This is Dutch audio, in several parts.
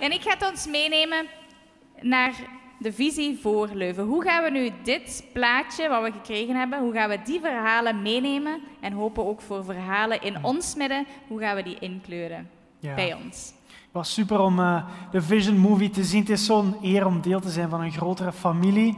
En ik ga ons meenemen naar de visie voor Leuven. Hoe gaan we nu dit plaatje wat we gekregen hebben, hoe gaan we die verhalen meenemen en hopen ook voor verhalen in ons midden, hoe gaan we die inkleuren Ja. bij ons? Het was super om eh, de Vision Movie te zien. Het is zo'n eer om deel te zijn van een grotere familie.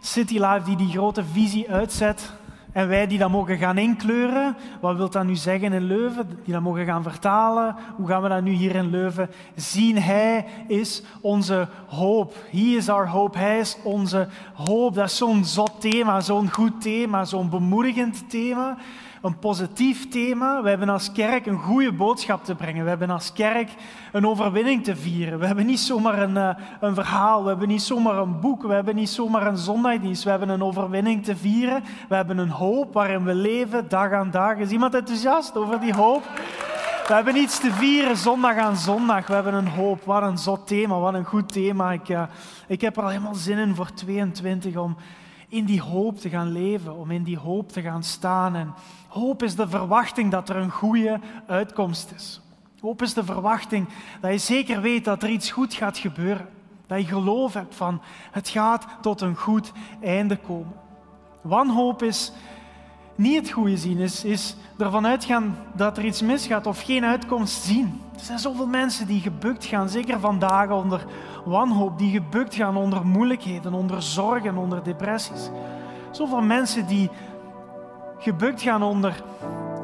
City Life die die grote visie uitzet. En wij die dat mogen gaan inkleuren. Wat wil dat nu zeggen in Leuven? Die dat mogen gaan vertalen. Hoe gaan we dat nu hier in Leuven zien? Hij is onze hoop. He is our hope. Hij is onze hoop. Dat is zo'n zot thema, zo'n goed thema, zo'n bemoedigend thema. Een positief thema. We hebben als kerk een goede boodschap te brengen. We hebben als kerk een overwinning te vieren. We hebben niet zomaar een, eh, een verhaal. We hebben niet zomaar een boek. We hebben niet zomaar een zondagdienst. We hebben een overwinning te vieren. We hebben een hoop waarin we leven dag aan dag. Is iemand enthousiast over die hoop? We hebben iets te vieren zondag aan zondag. We hebben een hoop. Wat een zot thema, wat een goed thema. Ik, eh, ik heb er al helemaal zin in voor 22 om in die hoop te gaan leven, om in die hoop te gaan staan. En hoop is de verwachting dat er een goede uitkomst is. Hoop is de verwachting dat je zeker weet dat er iets goed gaat gebeuren. Dat je geloof hebt van het gaat tot een goed einde komen. Wanhoop is niet het goede zien, is, is ervan uitgaan dat er iets misgaat of geen uitkomst zien. Er zijn zoveel mensen die gebukt gaan, zeker vandaag onder wanhoop, die gebukt gaan onder moeilijkheden, onder zorgen, onder depressies. Zoveel mensen die gebukt gaan onder,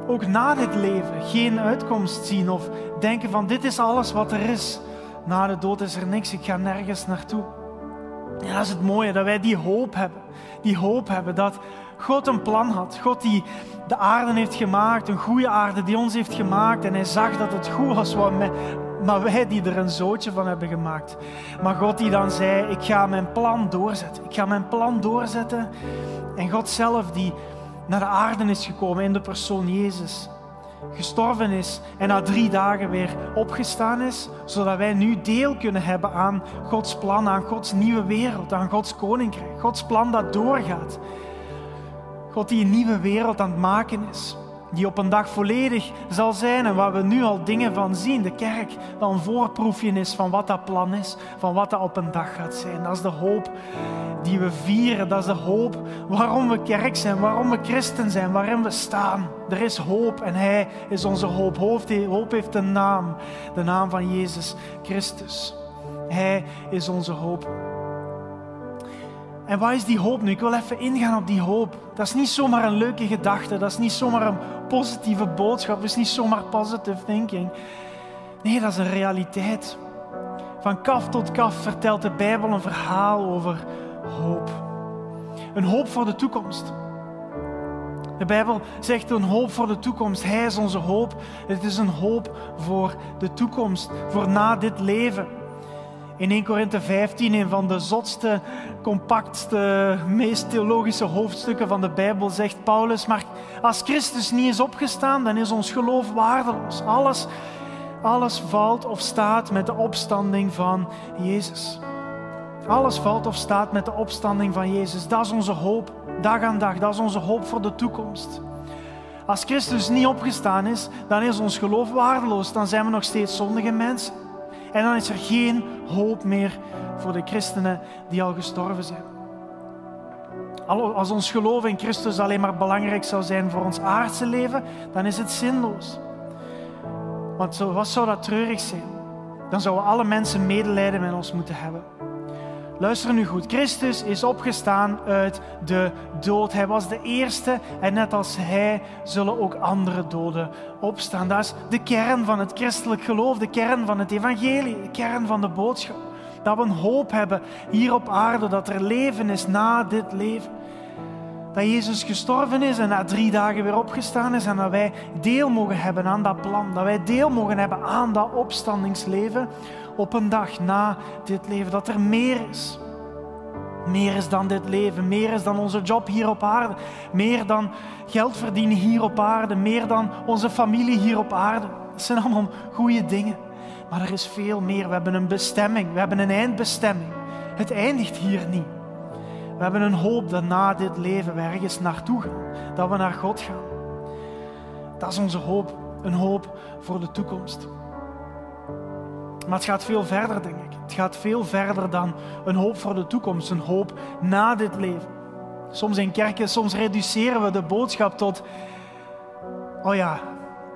ook na dit leven, geen uitkomst zien of denken van dit is alles wat er is. Na de dood is er niks, ik ga nergens naartoe. En dat is het mooie, dat wij die hoop hebben. Die hoop hebben dat God een plan had. God die de aarde heeft gemaakt, een goede aarde die ons heeft gemaakt. En hij zag dat het goed was, maar wij die er een zootje van hebben gemaakt. Maar God die dan zei, ik ga mijn plan doorzetten. Ik ga mijn plan doorzetten. En God zelf die naar de aarde is gekomen in de persoon Jezus. Gestorven is en na drie dagen weer opgestaan is, zodat wij nu deel kunnen hebben aan Gods plan, aan Gods nieuwe wereld, aan Gods koninkrijk. Gods plan dat doorgaat. God die een nieuwe wereld aan het maken is. Die op een dag volledig zal zijn en waar we nu al dingen van zien. De kerk dat een voorproefje is van wat dat plan is, van wat dat op een dag gaat zijn. Dat is de hoop die we vieren. Dat is de hoop waarom we kerk zijn, waarom we christen zijn, waarin we staan. Er is hoop en Hij is onze hoop. Hoop heeft- een naam, de naam van Jezus Christus. Hij is onze hoop. En wat is die hoop nu? Ik wil even ingaan op die hoop. Dat is niet zomaar een leuke gedachte, dat is niet zomaar een positieve boodschap, dat is niet zomaar positive thinking. Nee, dat is een realiteit. Van kaf tot kaf vertelt de Bijbel een verhaal over hoop. Een hoop voor de toekomst. De Bijbel zegt een hoop voor de toekomst. Hij is onze hoop. Het is een hoop voor de toekomst, voor na dit leven. In 1 Korinthe 15, een van de zotste, compactste, meest theologische hoofdstukken van de Bijbel, zegt Paulus, maar als Christus niet is opgestaan, dan is ons geloof waardeloos. Alles, alles valt of staat met de opstanding van Jezus. Alles valt of staat met de opstanding van Jezus. Dat is onze hoop, dag aan dag. Dat is onze hoop voor de toekomst. Als Christus niet opgestaan is, dan is ons geloof waardeloos. Dan zijn we nog steeds zondige mensen. En dan is er geen hoop meer voor de christenen die al gestorven zijn. Als ons geloof in Christus alleen maar belangrijk zou zijn voor ons aardse leven, dan is het zinloos. Want wat zou dat treurig zijn? Dan zouden alle mensen medelijden met ons moeten hebben. Luister nu goed. Christus is opgestaan uit de dood. Hij was de eerste en net als hij zullen ook andere doden opstaan. Dat is de kern van het christelijk geloof, de kern van het evangelie, de kern van de boodschap. Dat we een hoop hebben hier op aarde, dat er leven is na dit leven. Dat Jezus gestorven is en na drie dagen weer opgestaan is en dat wij deel mogen hebben aan dat plan. Dat wij deel mogen hebben aan dat opstandingsleven op een dag na dit leven. Dat er meer is. Meer is dan dit leven, meer is dan onze job hier op aarde, meer dan geld verdienen hier op aarde, meer dan onze familie hier op aarde. Dat zijn allemaal goede dingen. Maar er is veel meer. We hebben een bestemming, we hebben een eindbestemming. Het eindigt hier niet. We hebben een hoop dat na dit leven we ergens naartoe gaan, dat we naar God gaan. Dat is onze hoop, een hoop voor de toekomst. Maar het gaat veel verder, denk ik. Het gaat veel verder dan een hoop voor de toekomst, een hoop na dit leven. Soms in kerken, soms reduceren we de boodschap tot, oh ja,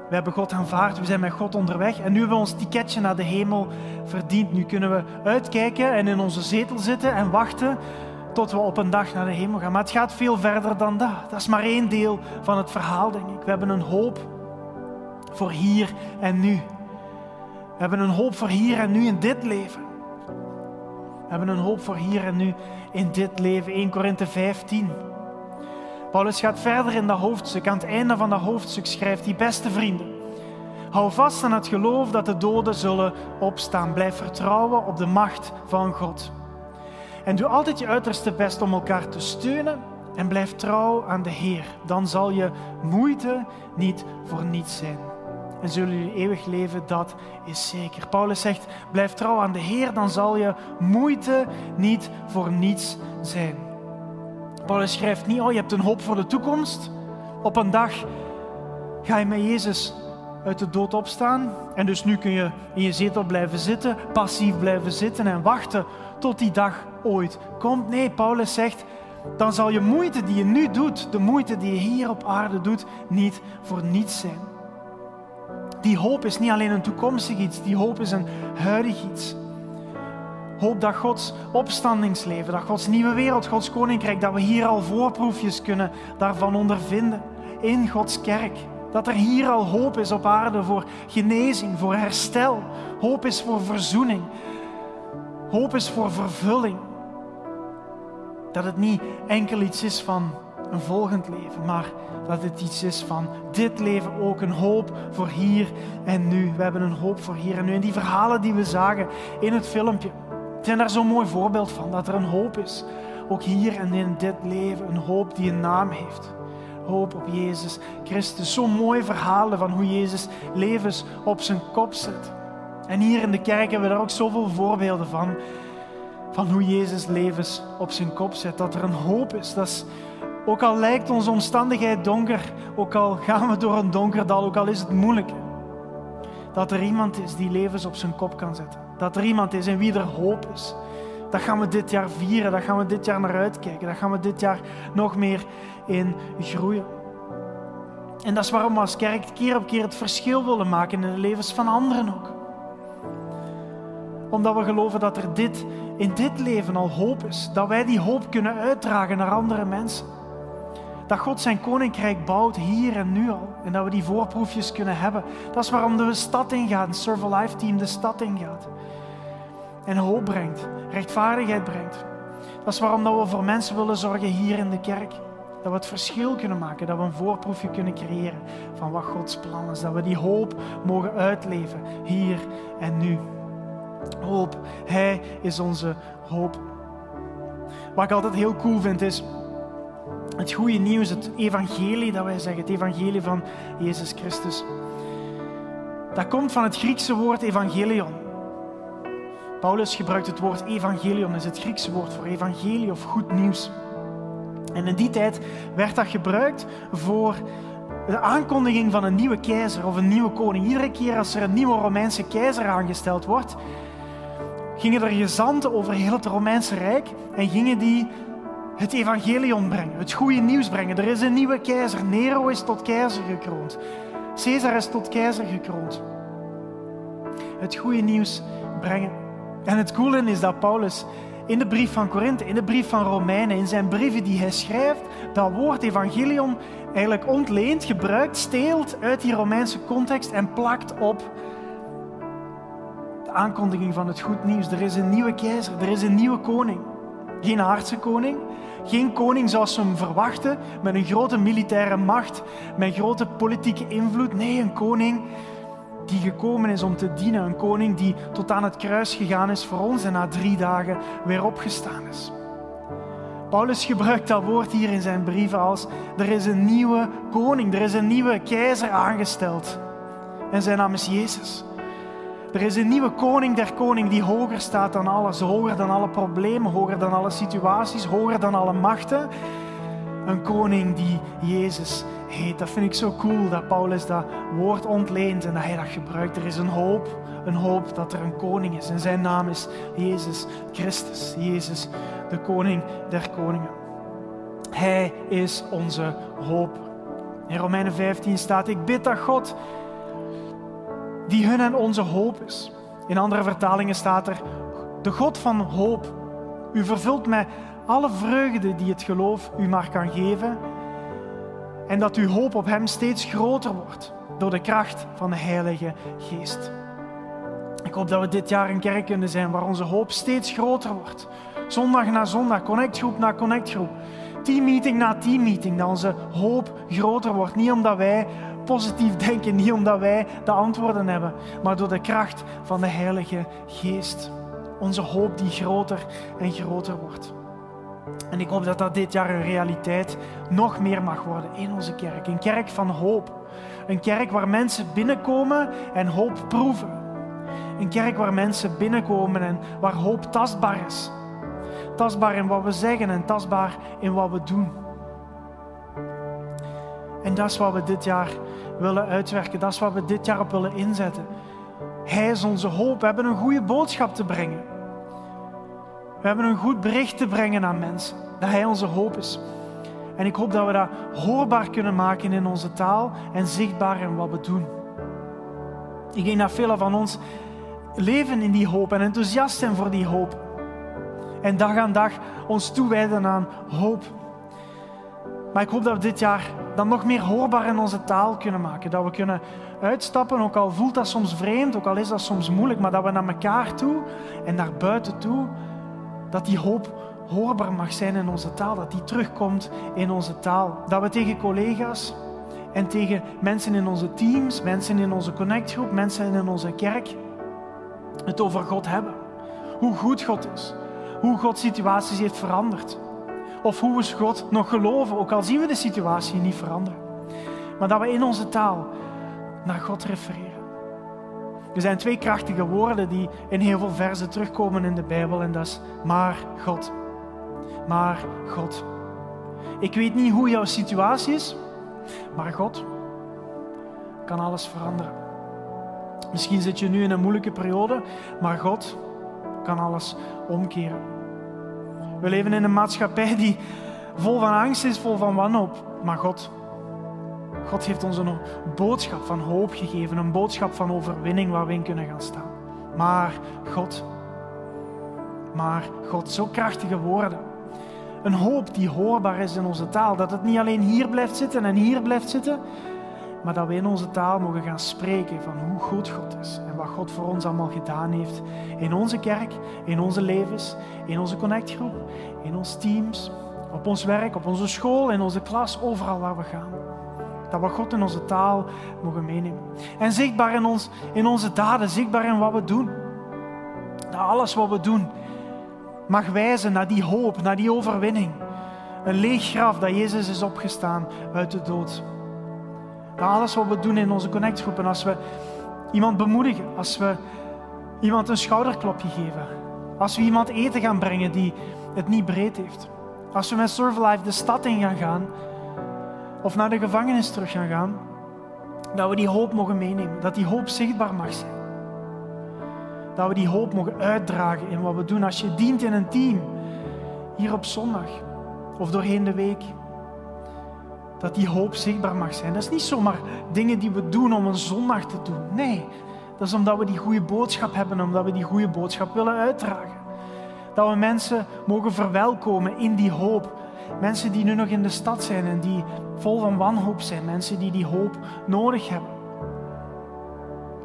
we hebben God aanvaard, we zijn met God onderweg en nu hebben we ons ticketje naar de hemel verdiend. Nu kunnen we uitkijken en in onze zetel zitten en wachten tot we op een dag naar de hemel gaan. Maar het gaat veel verder dan dat. Dat is maar één deel van het verhaal, denk ik. We hebben een hoop voor hier en nu. We hebben een hoop voor hier en nu in dit leven. We hebben een hoop voor hier en nu in dit leven. 1 Korinthe 15. Paulus gaat verder in dat hoofdstuk. Aan het einde van dat hoofdstuk schrijft hij: Beste vrienden, hou vast aan het geloof dat de doden zullen opstaan. Blijf vertrouwen op de macht van God. En doe altijd je uiterste best om elkaar te steunen en blijf trouw aan de Heer. Dan zal je moeite niet voor niets zijn. En zullen jullie eeuwig leven, dat is zeker. Paulus zegt, blijf trouw aan de Heer, dan zal je moeite niet voor niets zijn. Paulus schrijft niet, oh je hebt een hoop voor de toekomst. Op een dag ga je met Jezus uit de dood opstaan. En dus nu kun je in je zetel blijven zitten, passief blijven zitten en wachten tot die dag ooit komt. Nee, Paulus zegt, dan zal je moeite die je nu doet, de moeite die je hier op aarde doet, niet voor niets zijn. Die hoop is niet alleen een toekomstig iets, die hoop is een huidig iets. Hoop dat Gods opstandingsleven, dat Gods nieuwe wereld, Gods koninkrijk, dat we hier al voorproefjes kunnen daarvan ondervinden in Gods kerk. Dat er hier al hoop is op aarde voor genezing, voor herstel. Hoop is voor verzoening. Hoop is voor vervulling. Dat het niet enkel iets is van een volgend leven, maar dat het iets is van dit leven ook. Een hoop voor hier en nu. We hebben een hoop voor hier en nu. En die verhalen die we zagen in het filmpje, zijn daar zo'n mooi voorbeeld van. Dat er een hoop is. Ook hier en in dit leven. Een hoop die een naam heeft. Hoop op Jezus Christus. Zo'n mooie verhalen van hoe Jezus levens op zijn kop zet. En hier in de kerk hebben we daar ook zoveel voorbeelden van. Van hoe Jezus levens op zijn kop zet. Dat er een hoop is. Dat is, ook al lijkt onze omstandigheid donker. Ook al gaan we door een donker dal. Ook al is het moeilijk. Dat er iemand is die levens op zijn kop kan zetten. Dat er iemand is in wie er hoop is. Dat gaan we dit jaar vieren. Dat gaan we dit jaar naar uitkijken. Dat gaan we dit jaar nog meer in groeien. En dat is waarom we als kerk keer op keer het verschil willen maken in de levens van anderen ook omdat we geloven dat er dit, in dit leven al hoop is. Dat wij die hoop kunnen uitdragen naar andere mensen. Dat God zijn koninkrijk bouwt hier en nu al. En dat we die voorproefjes kunnen hebben. Dat is waarom de stad ingaat, een Serve Life Team de stad ingaat. En hoop brengt, rechtvaardigheid brengt. Dat is waarom dat we voor mensen willen zorgen hier in de kerk. Dat we het verschil kunnen maken, dat we een voorproefje kunnen creëren van wat Gods plan is. Dat we die hoop mogen uitleven hier en nu hoop. Hij is onze hoop. Wat ik altijd heel cool vind is het goede nieuws, het evangelie dat wij zeggen, het evangelie van Jezus Christus. Dat komt van het Griekse woord evangelion. Paulus gebruikt het woord evangelion, is het Griekse woord voor evangelie of goed nieuws. En in die tijd werd dat gebruikt voor de aankondiging van een nieuwe keizer of een nieuwe koning. Iedere keer als er een nieuwe Romeinse keizer aangesteld wordt, gingen er gezanten over heel het Romeinse Rijk en gingen die het evangelium brengen, het goede nieuws brengen. Er is een nieuwe keizer. Nero is tot keizer gekroond. Caesar is tot keizer gekroond. Het goede nieuws brengen. En het coole is dat Paulus in de brief van Korinthe, in de brief van Romeinen, in zijn brieven die hij schrijft, dat woord evangelium eigenlijk ontleent, gebruikt, steelt uit die Romeinse context en plakt op aankondiging van het goed nieuws. Er is een nieuwe keizer, er is een nieuwe koning. Geen aardse koning, geen koning zoals ze hem verwachten, met een grote militaire macht, met grote politieke invloed. Nee, een koning die gekomen is om te dienen. Een koning die tot aan het kruis gegaan is voor ons en na drie dagen weer opgestaan is. Paulus gebruikt dat woord hier in zijn brieven als er is een nieuwe koning, er is een nieuwe keizer aangesteld. En zijn naam is Jezus. Er is een nieuwe koning der koning die hoger staat dan alles, hoger dan alle problemen, hoger dan alle situaties, hoger dan alle machten. Een koning die Jezus heet. Dat vind ik zo cool dat Paulus dat woord ontleent en dat hij dat gebruikt. Er is een hoop, een hoop dat er een koning is. En zijn naam is Jezus Christus. Jezus, de koning der koningen. Hij is onze hoop. In Romeinen 15 staat: Ik bid dat God, die hun en onze hoop is. In andere vertalingen staat er: De God van hoop. U vervult met alle vreugde die het geloof u maar kan geven. En dat uw hoop op Hem steeds groter wordt door de kracht van de Heilige Geest. Ik hoop dat we dit jaar een kerk kunnen zijn waar onze hoop steeds groter wordt. Zondag na zondag, connectgroep na connectgroep teammeeting na teammeeting, dat onze hoop groter wordt. Niet omdat wij positief denken, niet omdat wij de antwoorden hebben, maar door de kracht van de Heilige Geest. Onze hoop die groter en groter wordt. En ik hoop dat dat dit jaar een realiteit nog meer mag worden in onze kerk. Een kerk van hoop. Een kerk waar mensen binnenkomen en hoop proeven. Een kerk waar mensen binnenkomen en waar hoop tastbaar is. Tastbaar in wat we zeggen en tastbaar in wat we doen. En dat is wat we dit jaar willen uitwerken. Dat is wat we dit jaar op willen inzetten. Hij is onze hoop. We hebben een goede boodschap te brengen. We hebben een goed bericht te brengen aan mensen. Dat Hij onze hoop is. En ik hoop dat we dat hoorbaar kunnen maken in onze taal en zichtbaar in wat we doen. Ik denk dat velen van ons leven in die hoop en enthousiast zijn voor die hoop en dag aan dag ons toewijden aan hoop. Maar ik hoop dat we dit jaar dan nog meer hoorbaar in onze taal kunnen maken. Dat we kunnen uitstappen, ook al voelt dat soms vreemd, ook al is dat soms moeilijk, maar dat we naar elkaar toe en naar buiten toe, dat die hoop hoorbaar mag zijn in onze taal, dat die terugkomt in onze taal. Dat we tegen collega's en tegen mensen in onze teams, mensen in onze connectgroep, mensen in onze kerk het over God hebben. Hoe goed God is, hoe God situaties heeft veranderd. Of hoe we God nog geloven, ook al zien we de situatie niet veranderen. Maar dat we in onze taal naar God refereren. Er zijn twee krachtige woorden die in heel veel versen terugkomen in de Bijbel en dat is maar God. Maar God. Ik weet niet hoe jouw situatie is, maar God kan alles veranderen. Misschien zit je nu in een moeilijke periode, maar God kan alles omkeren. We leven in een maatschappij die vol van angst is, vol van wanhoop. Maar God, God heeft ons een boodschap van hoop gegeven, een boodschap van overwinning waar we in kunnen gaan staan. Maar God, maar God, zo krachtige woorden. Een hoop die hoorbaar is in onze taal. Dat het niet alleen hier blijft zitten en hier blijft zitten, maar dat we in onze taal mogen gaan spreken van hoe goed God is en wat God voor ons allemaal gedaan heeft in onze kerk, in onze levens, in onze connectgroep, in onze teams, op ons werk, op onze school, in onze klas, overal waar we gaan. Dat we God in onze taal mogen meenemen. En zichtbaar in, ons, in onze daden, zichtbaar in wat we doen. Dat alles wat we doen mag wijzen naar die hoop, naar die overwinning. Een leeg graf dat Jezus is opgestaan uit de dood. Alles wat we doen in onze connectgroepen, als we iemand bemoedigen, als we iemand een schouderklopje geven, als we iemand eten gaan brengen die het niet breed heeft, als we met Survive de stad in gaan gaan of naar de gevangenis terug gaan gaan, dat we die hoop mogen meenemen, dat die hoop zichtbaar mag zijn. Dat we die hoop mogen uitdragen in wat we doen. Als je dient in een team, hier op zondag of doorheen de week, dat die hoop zichtbaar mag zijn. Dat is niet zomaar dingen die we doen om een zondag te doen. Nee, dat is omdat we die goede boodschap hebben, omdat we die goede boodschap willen uitdragen. Dat we mensen mogen verwelkomen in die hoop. Mensen die nu nog in de stad zijn en die vol van wanhoop zijn. Mensen die die hoop nodig hebben.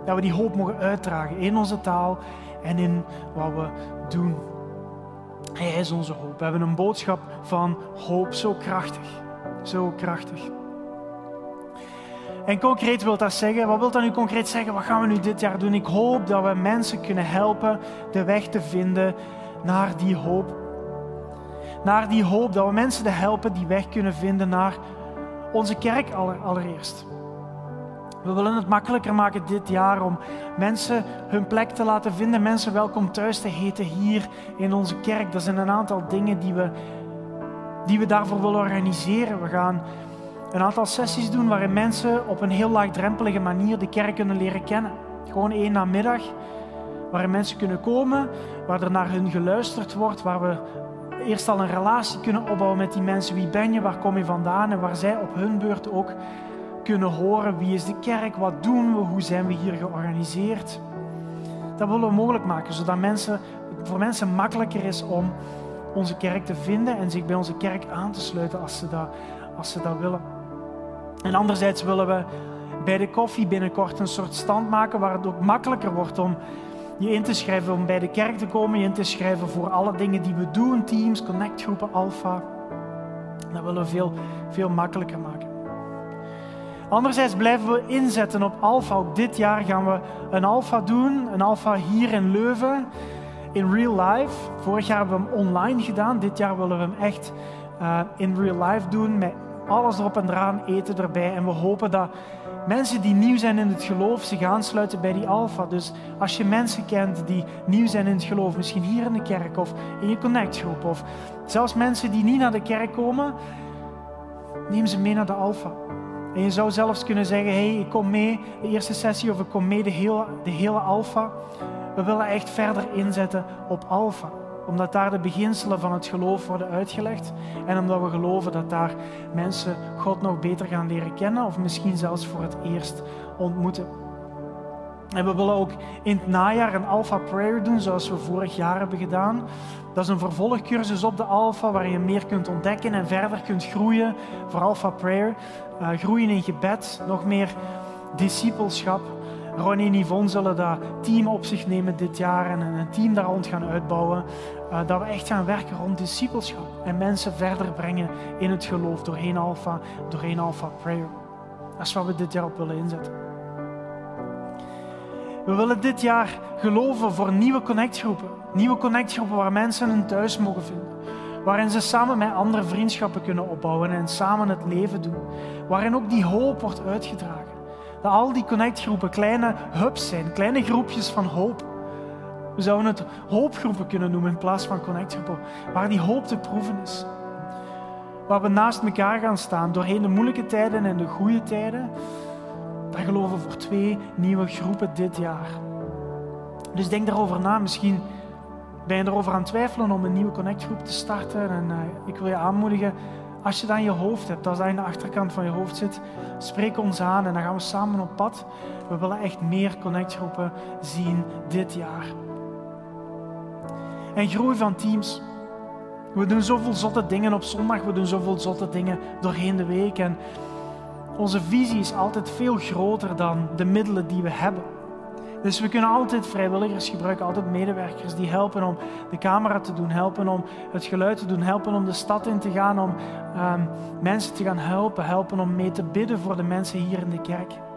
Dat we die hoop mogen uitdragen in onze taal en in wat we doen. Hij is onze hoop. We hebben een boodschap van hoop zo krachtig. Zo krachtig. En concreet wil dat zeggen, wat wil dat nu concreet zeggen? Wat gaan we nu dit jaar doen? Ik hoop dat we mensen kunnen helpen de weg te vinden naar die hoop. Naar die hoop, dat we mensen de helpen die weg kunnen vinden naar onze kerk allereerst. We willen het makkelijker maken dit jaar om mensen hun plek te laten vinden, mensen welkom thuis te heten hier in onze kerk. Dat zijn een aantal dingen die we die we daarvoor willen organiseren. We gaan een aantal sessies doen waarin mensen op een heel laagdrempelige manier de kerk kunnen leren kennen. Gewoon één namiddag waarin mensen kunnen komen, waar er naar hun geluisterd wordt, waar we eerst al een relatie kunnen opbouwen met die mensen. Wie ben je, waar kom je vandaan en waar zij op hun beurt ook kunnen horen wie is de kerk, wat doen we, hoe zijn we hier georganiseerd. Dat willen we mogelijk maken, zodat mensen, voor mensen makkelijker is om onze kerk te vinden en zich bij onze kerk aan te sluiten als ze dat, als ze dat willen. En anderzijds willen we bij de koffie binnenkort een soort stand maken waar het ook makkelijker wordt om je in te schrijven om bij de kerk te komen, je in te schrijven voor alle dingen die we doen, teams, connectgroepen, alpha. Dat willen we veel, veel makkelijker maken. Anderzijds blijven we inzetten op alpha. Ook dit jaar gaan we een alpha doen, een alpha hier in Leuven, in real life. Vorig jaar hebben we hem online gedaan, dit jaar willen we hem echt uh, in real life doen, met alles erop en eraan, eten erbij. En we hopen dat mensen die nieuw zijn in het geloof zich aansluiten bij die alfa. Dus als je mensen kent die nieuw zijn in het geloof, misschien hier in de kerk of in je connectgroep, of zelfs mensen die niet naar de kerk komen, neem ze mee naar de alfa. En je zou zelfs kunnen zeggen, hey, ik kom mee de eerste sessie of ik kom mee de hele, de hele alfa. We willen echt verder inzetten op alfa omdat daar de beginselen van het geloof worden uitgelegd. En omdat we geloven dat daar mensen God nog beter gaan leren kennen. Of misschien zelfs voor het eerst ontmoeten. En we willen ook in het najaar een Alpha Prayer doen, zoals we vorig jaar hebben gedaan. Dat is een vervolgcursus op de Alpha, waar je meer kunt ontdekken en verder kunt groeien voor Alpha Prayer. Uh, groeien in gebed, nog meer discipelschap. Ronnie en Yvonne zullen dat team op zich nemen dit jaar en een team daar rond gaan uitbouwen. Uh, dat we echt gaan werken rond discipelschap en mensen verder brengen in het geloof doorheen Alpha, doorheen Alpha Prayer. Dat is wat we dit jaar op willen inzetten. We willen dit jaar geloven voor nieuwe connectgroepen. Nieuwe connectgroepen waar mensen hun thuis mogen vinden. Waarin ze samen met andere vriendschappen kunnen opbouwen en samen het leven doen. Waarin ook die hoop wordt uitgedragen. Dat al die connectgroepen kleine hubs zijn, kleine groepjes van hoop. We zouden het hoopgroepen kunnen noemen in plaats van connectgroepen, waar die hoop te proeven is. Waar we naast elkaar gaan staan doorheen de moeilijke tijden en de goede tijden. Daar geloven we voor twee nieuwe groepen dit jaar. Dus denk daarover na. Misschien ben je erover aan het twijfelen om een nieuwe connectgroep te starten. En uh, ik wil je aanmoedigen, als je dat in je hoofd hebt, als dat in de achterkant van je hoofd zit, spreek ons aan en dan gaan we samen op pad. We willen echt meer connectgroepen zien dit jaar. En groei van teams. We doen zoveel zotte dingen op zondag, we doen zoveel zotte dingen doorheen de week. En onze visie is altijd veel groter dan de middelen die we hebben. Dus we kunnen altijd vrijwilligers gebruiken, altijd medewerkers die helpen om de camera te doen, helpen om het geluid te doen, helpen om de stad in te gaan, om um, mensen te gaan helpen, helpen om mee te bidden voor de mensen hier in de kerk.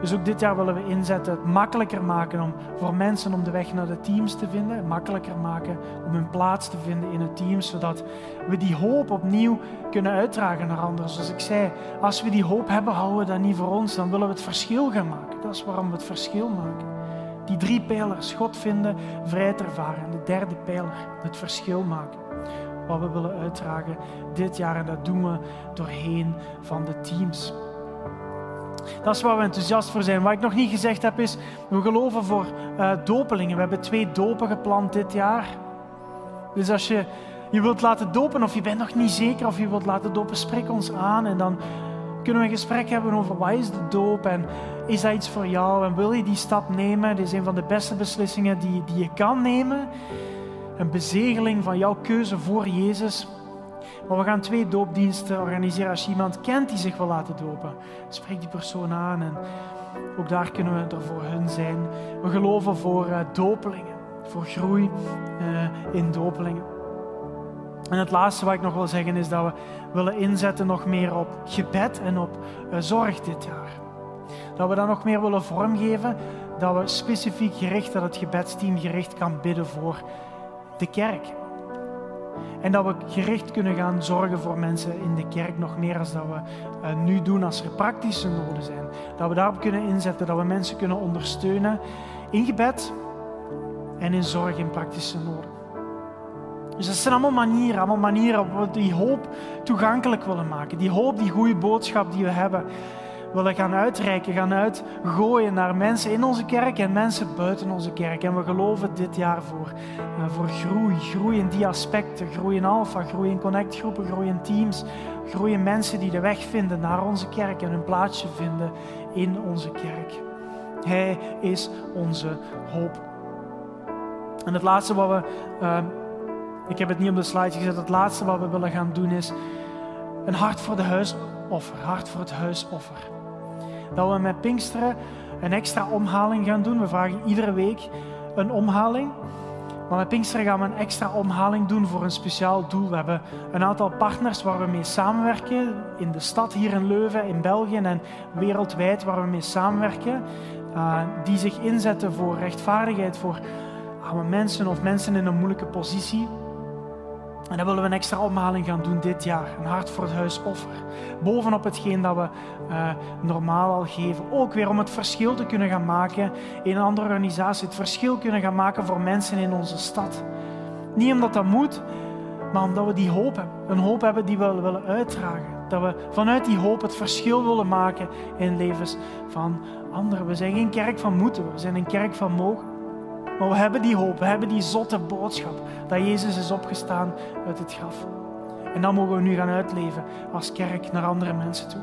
Dus ook dit jaar willen we inzetten, het makkelijker maken om voor mensen om de weg naar de teams te vinden, makkelijker maken om hun plaats te vinden in het team, zodat we die hoop opnieuw kunnen uitdragen naar anderen. Zoals ik zei, als we die hoop hebben, houden we dat niet voor ons, dan willen we het verschil gaan maken. Dat is waarom we het verschil maken. Die drie pijlers, God vinden, vrijheid ervaren. En de derde pijler, het verschil maken. Wat we willen uitdragen dit jaar en dat doen we doorheen van de teams. Dat is waar we enthousiast voor zijn. Wat ik nog niet gezegd heb is, we geloven voor uh, dopelingen. We hebben twee dopen gepland dit jaar. Dus als je je wilt laten dopen of je bent nog niet zeker of je wilt laten dopen, spreek ons aan en dan kunnen we een gesprek hebben over wat is de doop en is dat iets voor jou en wil je die stap nemen? Dit is een van de beste beslissingen die, die je kan nemen. Een bezegeling van jouw keuze voor Jezus. Maar we gaan twee doopdiensten organiseren. Als je iemand kent die zich wil laten dopen, spreek die persoon aan. En ook daar kunnen we er voor hun zijn. We geloven voor uh, dopelingen, voor groei uh, in dopelingen. En het laatste wat ik nog wil zeggen is dat we willen inzetten nog meer op gebed en op uh, zorg dit jaar. Dat we dat nog meer willen vormgeven, dat we specifiek gericht, dat het gebedsteam gericht kan bidden voor de kerk. En dat we gericht kunnen gaan zorgen voor mensen in de kerk nog meer als dat we uh, nu doen als er praktische noden zijn. Dat we daarop kunnen inzetten, dat we mensen kunnen ondersteunen in gebed en in zorg in praktische noden. Dus dat zijn allemaal manieren, allemaal manieren waarop we die hoop toegankelijk willen maken. Die hoop, die goede boodschap die we hebben, willen gaan uitreiken, gaan uitgooien naar mensen in onze kerk en mensen buiten onze kerk. En we geloven dit jaar voor, uh, voor groei, groei in die aspecten, groei in alpha, groei in connectgroepen, groei in teams, groei in mensen die de weg vinden naar onze kerk en hun plaatsje vinden in onze kerk. Hij is onze hoop. En het laatste wat we, uh, ik heb het niet op de slide gezet, het laatste wat we willen gaan doen is een hart voor de huisoffer, hart voor het huisoffer. Dat we met Pinksteren een extra omhaling gaan doen. We vragen iedere week een omhaling. Maar met Pinksteren gaan we een extra omhaling doen voor een speciaal doel. We hebben een aantal partners waar we mee samenwerken. In de stad hier in Leuven, in België en wereldwijd waar we mee samenwerken. Uh, die zich inzetten voor rechtvaardigheid, voor mensen of mensen in een moeilijke positie. En dan willen we een extra omhaling gaan doen dit jaar. Een hart voor het huisoffer. Bovenop hetgeen dat we uh, normaal al geven. Ook weer om het verschil te kunnen gaan maken in een andere organisatie. Het verschil kunnen gaan maken voor mensen in onze stad. Niet omdat dat moet, maar omdat we die hoop hebben. Een hoop hebben die we willen uitdragen. Dat we vanuit die hoop het verschil willen maken in levens van anderen. We zijn geen kerk van moeten, we zijn een kerk van mogen. Maar we hebben die hoop, we hebben die zotte boodschap dat Jezus is opgestaan uit het graf. En dat mogen we nu gaan uitleven als kerk naar andere mensen toe.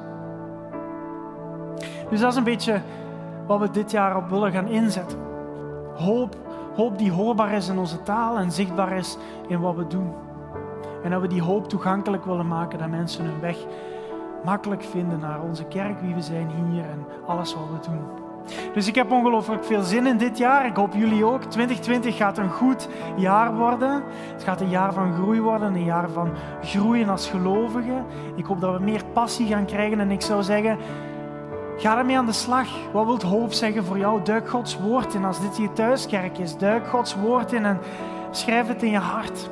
Dus dat is een beetje wat we dit jaar op willen gaan inzetten. Hoop, hoop die hoorbaar is in onze taal en zichtbaar is in wat we doen. En dat we die hoop toegankelijk willen maken, dat mensen hun weg makkelijk vinden naar onze kerk, wie we zijn hier en alles wat we doen. Dus ik heb ongelooflijk veel zin in dit jaar. Ik hoop jullie ook. 2020 gaat een goed jaar worden. Het gaat een jaar van groei worden, een jaar van groeien als gelovigen. Ik hoop dat we meer passie gaan krijgen. En ik zou zeggen, ga ermee aan de slag. Wat wilt hoop zeggen voor jou? Duik Gods woord in. Als dit je thuiskerk is, duik Gods woord in en schrijf het in je hart.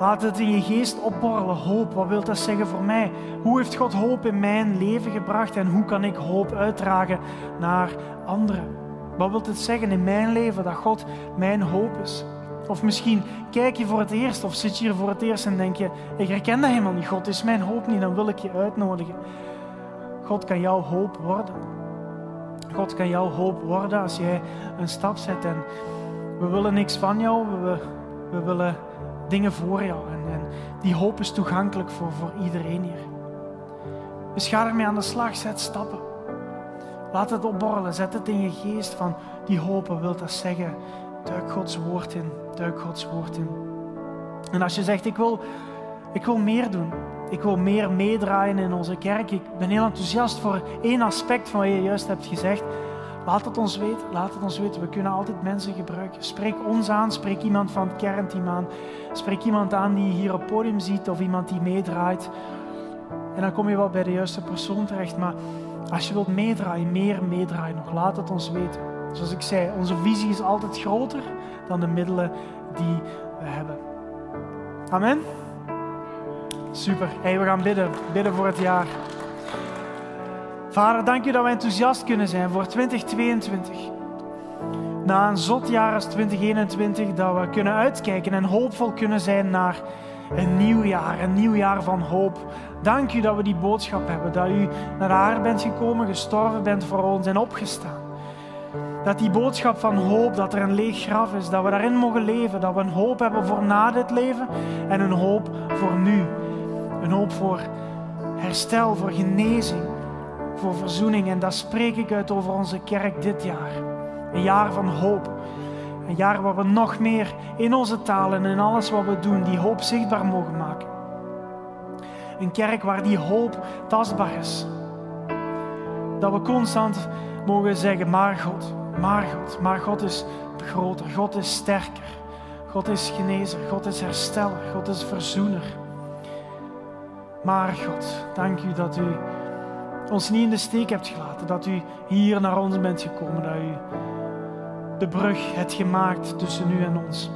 Laat het in je geest opborrelen. Hoop, wat wil dat zeggen voor mij? Hoe heeft God hoop in mijn leven gebracht en hoe kan ik hoop uitdragen naar anderen? Wat wil het zeggen in mijn leven dat God mijn hoop is? Of misschien kijk je voor het eerst of zit je hier voor het eerst en denk je: Ik herken dat helemaal niet. God is mijn hoop niet, dan wil ik je uitnodigen. God kan jouw hoop worden. God kan jouw hoop worden als jij een stap zet. En we willen niks van jou, we, we willen dingen voor jou. En, en die hoop is toegankelijk voor, voor iedereen hier. Dus ga ermee aan de slag, zet stappen. Laat het opborrelen, zet het in je geest van die wat wil dat zeggen? Duik Gods woord in, duik Gods woord in. En als je zegt, ik wil, ik wil meer doen, ik wil meer meedraaien in onze kerk, ik ben heel enthousiast voor één aspect van wat je juist hebt gezegd, Laat het ons weten, laat het ons weten. We kunnen altijd mensen gebruiken. Spreek ons aan, spreek iemand van het kernteam aan. Spreek iemand aan die hier op het podium ziet of iemand die meedraait. En dan kom je wel bij de juiste persoon terecht. Maar als je wilt meedraaien, meer meedraaien nog, laat het ons weten. Zoals ik zei, onze visie is altijd groter dan de middelen die we hebben. Amen. Super. Hey, we gaan bidden. Bidden voor het jaar. Vader, dank u dat we enthousiast kunnen zijn voor 2022. Na een zot jaar als 2021, dat we kunnen uitkijken en hoopvol kunnen zijn naar een nieuw jaar, een nieuw jaar van hoop. Dank u dat we die boodschap hebben, dat u naar de aarde bent gekomen, gestorven bent voor ons en opgestaan. Dat die boodschap van hoop, dat er een leeg graf is, dat we daarin mogen leven, dat we een hoop hebben voor na dit leven en een hoop voor nu. Een hoop voor herstel, voor genezing voor verzoening. En dat spreek ik uit over onze kerk dit jaar. Een jaar van hoop. Een jaar waar we nog meer in onze taal en in alles wat we doen die hoop zichtbaar mogen maken. Een kerk waar die hoop tastbaar is. Dat we constant mogen zeggen, maar God, maar God, maar God is groter, God is sterker. God is genezer, God is hersteller, God is verzoener. Maar God, dank u dat u ons niet in de steek hebt gelaten. Dat u hier naar ons bent gekomen. Dat u de brug hebt gemaakt tussen u en ons.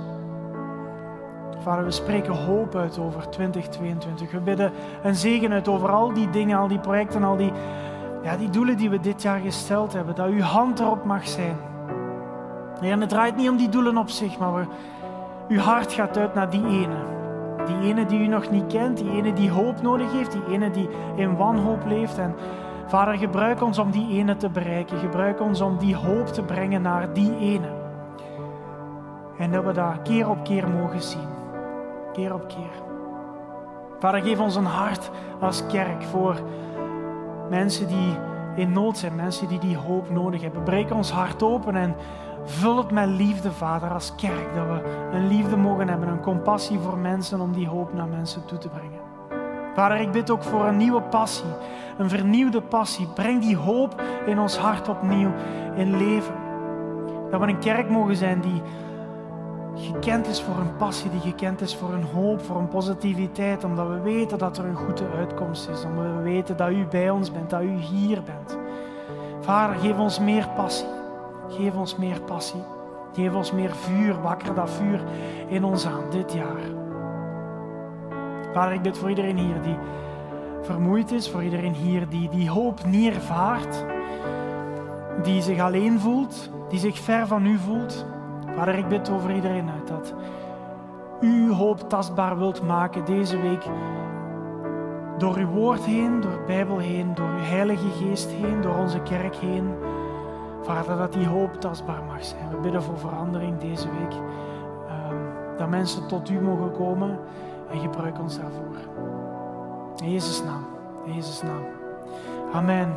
Vader, we spreken hoop uit over 2022. We bidden een zegen uit over al die dingen, al die projecten, al die, ja, die doelen die we dit jaar gesteld hebben. Dat uw hand erop mag zijn. en het draait niet om die doelen op zich, maar uw hart gaat uit naar die ene. Die ene die u nog niet kent, die ene die hoop nodig heeft, die ene die in wanhoop leeft. En Vader, gebruik ons om die ene te bereiken. Gebruik ons om die hoop te brengen naar die ene. En dat we dat keer op keer mogen zien. Keer op keer. Vader, geef ons een hart als kerk voor mensen die in nood zijn, mensen die die hoop nodig hebben. Breek ons hart open en vul het met liefde, Vader, als kerk. Dat we een liefde mogen hebben, een compassie voor mensen om die hoop naar mensen toe te brengen. Vader, ik bid ook voor een nieuwe passie, een vernieuwde passie. Breng die hoop in ons hart opnieuw in leven. Dat we een kerk mogen zijn die gekend is voor een passie, die gekend is voor een hoop, voor een positiviteit, omdat we weten dat er een goede uitkomst is, omdat we weten dat u bij ons bent, dat u hier bent. Vader, geef ons meer passie. Geef ons meer passie. Geef ons meer vuur, wakker dat vuur in ons aan dit jaar. Vader, ik bid voor iedereen hier die vermoeid is, voor iedereen hier die die hoop niet ervaart, die zich alleen voelt, die zich ver van u voelt. Vader, ik bid over iedereen uit dat u hoop tastbaar wilt maken deze week. Door uw woord heen, door de Bijbel heen, door uw Heilige Geest heen, door onze kerk heen. Vader, dat die hoop tastbaar mag zijn. We bidden voor verandering deze week. Um, dat mensen tot u mogen komen en gebruik ons daarvoor. In Jezus' naam. In Jezus' naam. Amen.